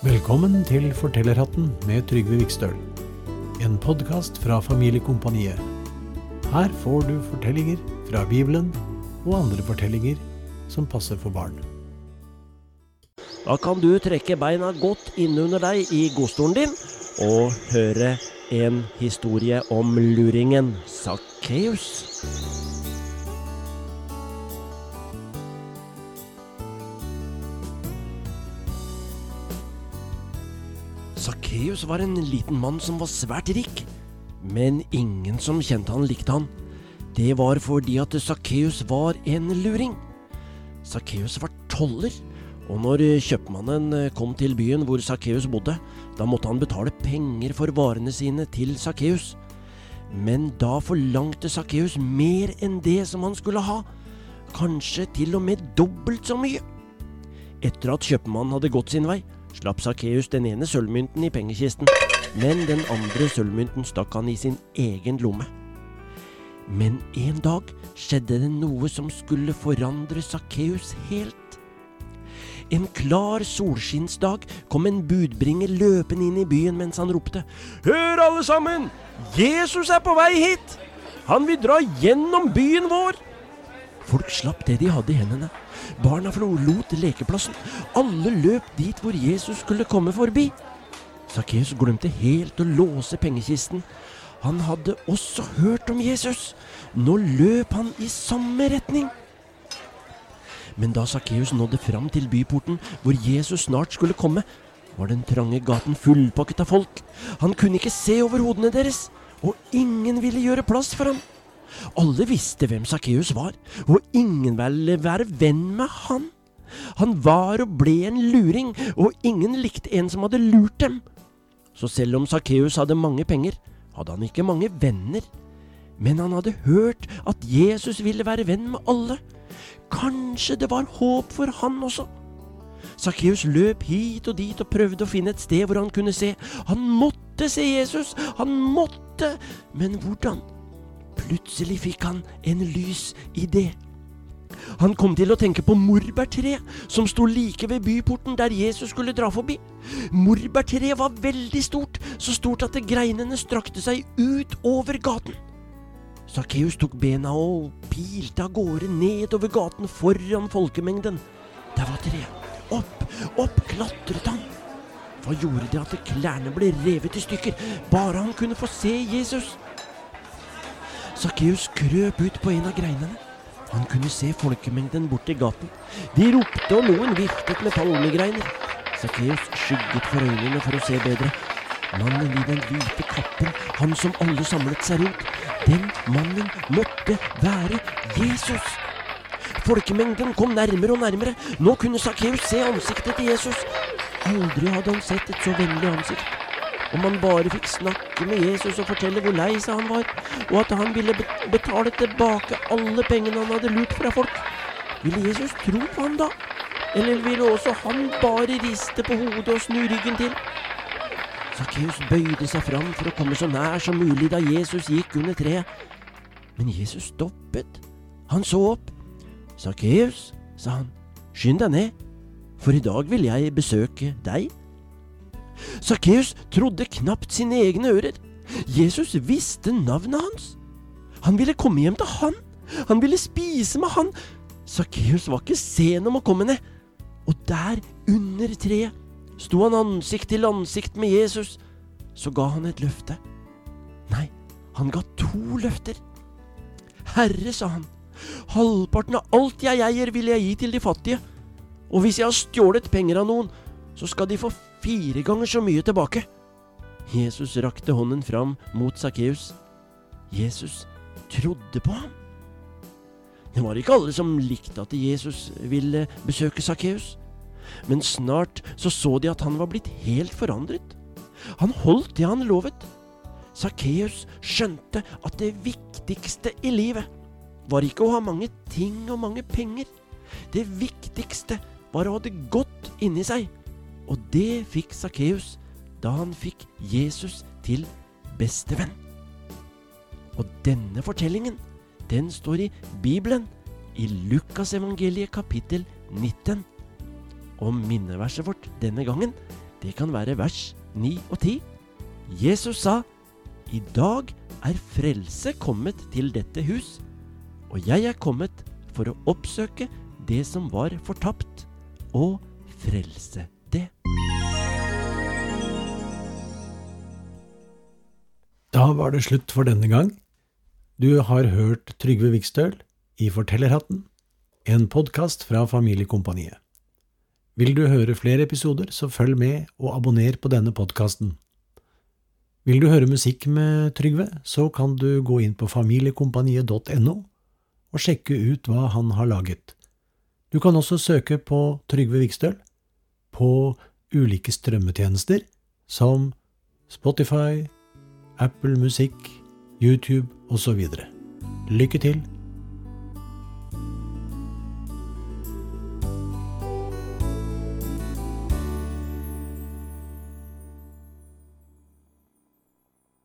Velkommen til Fortellerhatten med Trygve Vikstøl. En podkast fra Familiekompaniet. Her får du fortellinger fra Bibelen og andre fortellinger som passer for barn. Da kan du trekke beina godt innunder deg i godstolen din og høre en historie om luringen Sakkeus. Sakkeus var en liten mann som var svært rik, men ingen som kjente han, likte han. Det var fordi at Sakkeus var en luring. Sakkeus var toller, og når kjøpmannen kom til byen hvor Sakkeus bodde, da måtte han betale penger for varene sine til Sakkeus. Men da forlangte Sakkeus mer enn det som han skulle ha, kanskje til og med dobbelt så mye. Etter at kjøpmannen hadde gått sin vei, slapp Sakkeus den ene sølvmynten i pengekisten, men den andre sølvmynten stakk han i sin egen lomme. Men en dag skjedde det noe som skulle forandre Sakkeus helt. En klar solskinnsdag kom en budbringer løpende inn i byen mens han ropte Hør alle sammen! Jesus er på vei hit! Han vil dra gjennom byen vår! Folk slapp det de hadde i hendene. Barna forlot lekeplassen. Alle løp dit hvor Jesus skulle komme forbi. Sakkeus glemte helt å låse pengekisten. Han hadde også hørt om Jesus. Nå løp han i samme retning. Men da Sakkeus nådde fram til byporten, hvor Jesus snart skulle komme, var den trange gaten fullpakket av folk. Han kunne ikke se over hodene deres, og ingen ville gjøre plass for ham. Alle visste hvem Sakkeus var, og ingen ville være venn med han. Han var og ble en luring, og ingen likte en som hadde lurt dem. Så selv om Sakkeus hadde mange penger, hadde han ikke mange venner. Men han hadde hørt at Jesus ville være venn med alle. Kanskje det var håp for han også? Sakkeus løp hit og dit og prøvde å finne et sted hvor han kunne se. Han måtte se Jesus! Han måtte! Men hvordan? Plutselig fikk han en lys idé. Han kom til å tenke på morbærtreet som sto like ved byporten der Jesus skulle dra forbi. Morbærtreet var veldig stort, så stort at greinene strakte seg ut over gaten. Sakkeus tok bena og pilte av gårde nedover gaten foran folkemengden. Der var treet. Opp, opp klatret han. Hva gjorde det at klærne ble revet i stykker, bare han kunne få se Jesus? Sakkeus krøp ut på en av greinene. Han kunne se folkemengden borti gaten. De ropte, og noen viftet med palmegreiner. Sakkeus skygget for øynene for å se bedre. Mannen i den hvite kappen, han som alle samlet seg rundt, den mannen måtte være Jesus. Folkemengden kom nærmere og nærmere. Nå kunne Sakkeus se ansiktet til Jesus. Aldri hadde han sett et så vennlig ansikt. Om han bare fikk snakke med Jesus og fortelle hvor lei seg han var, og at han ville betale tilbake alle pengene han hadde lurt fra folk. Ville Jesus tro på ham da? Eller ville også han bare riste på hodet og snu ryggen til? Sakkeus bøyde seg fram for å komme så nær som mulig da Jesus gikk under treet. Men Jesus stoppet. Han så opp. Sakkeus, sa han, skynd deg ned, for i dag vil jeg besøke deg. Sakkeus trodde knapt sine egne ører. Jesus visste navnet hans. Han ville komme hjem til han. Han ville spise med han. Sakkeus var ikke sen om å komme ned. Og der, under treet, sto han ansikt til ansikt med Jesus. Så ga han et løfte. Nei, han ga to løfter. Herre, sa han, halvparten av alt jeg eier, vil jeg gi til de fattige. Og hvis jeg har stjålet penger av noen, så skal de få fire ganger så mye tilbake. Jesus rakte hånden fram mot Sakkeus. Jesus trodde på ham. Det var ikke alle som likte at Jesus ville besøke Sakkeus, men snart så så de at han var blitt helt forandret. Han holdt det han lovet. Sakkeus skjønte at det viktigste i livet var ikke å ha mange ting og mange penger. Det viktigste var å ha det godt inni seg og det fikk Sakkeus da han fikk Jesus til bestevenn. Og denne fortellingen, den står i Bibelen, i Lukasevangeliet kapittel 19. Og minneverset vårt denne gangen, Det kan være vers 9 og 10. Jesus sa, I dag er frelse kommet til dette hus, og jeg er kommet for å oppsøke det som var fortapt, og frelse Da var det slutt for denne gang. Du har hørt Trygve Vikstøl i Fortellerhatten, en podkast fra Familiekompaniet. Vil du høre flere episoder, så følg med og abonner på denne podkasten. Vil du høre musikk med Trygve, så kan du gå inn på familiekompaniet.no og sjekke ut hva han har laget. Du kan også søke på Trygve Vikstøl på ulike strømmetjenester som Spotify, Apple Musikk, YouTube osv. Lykke til!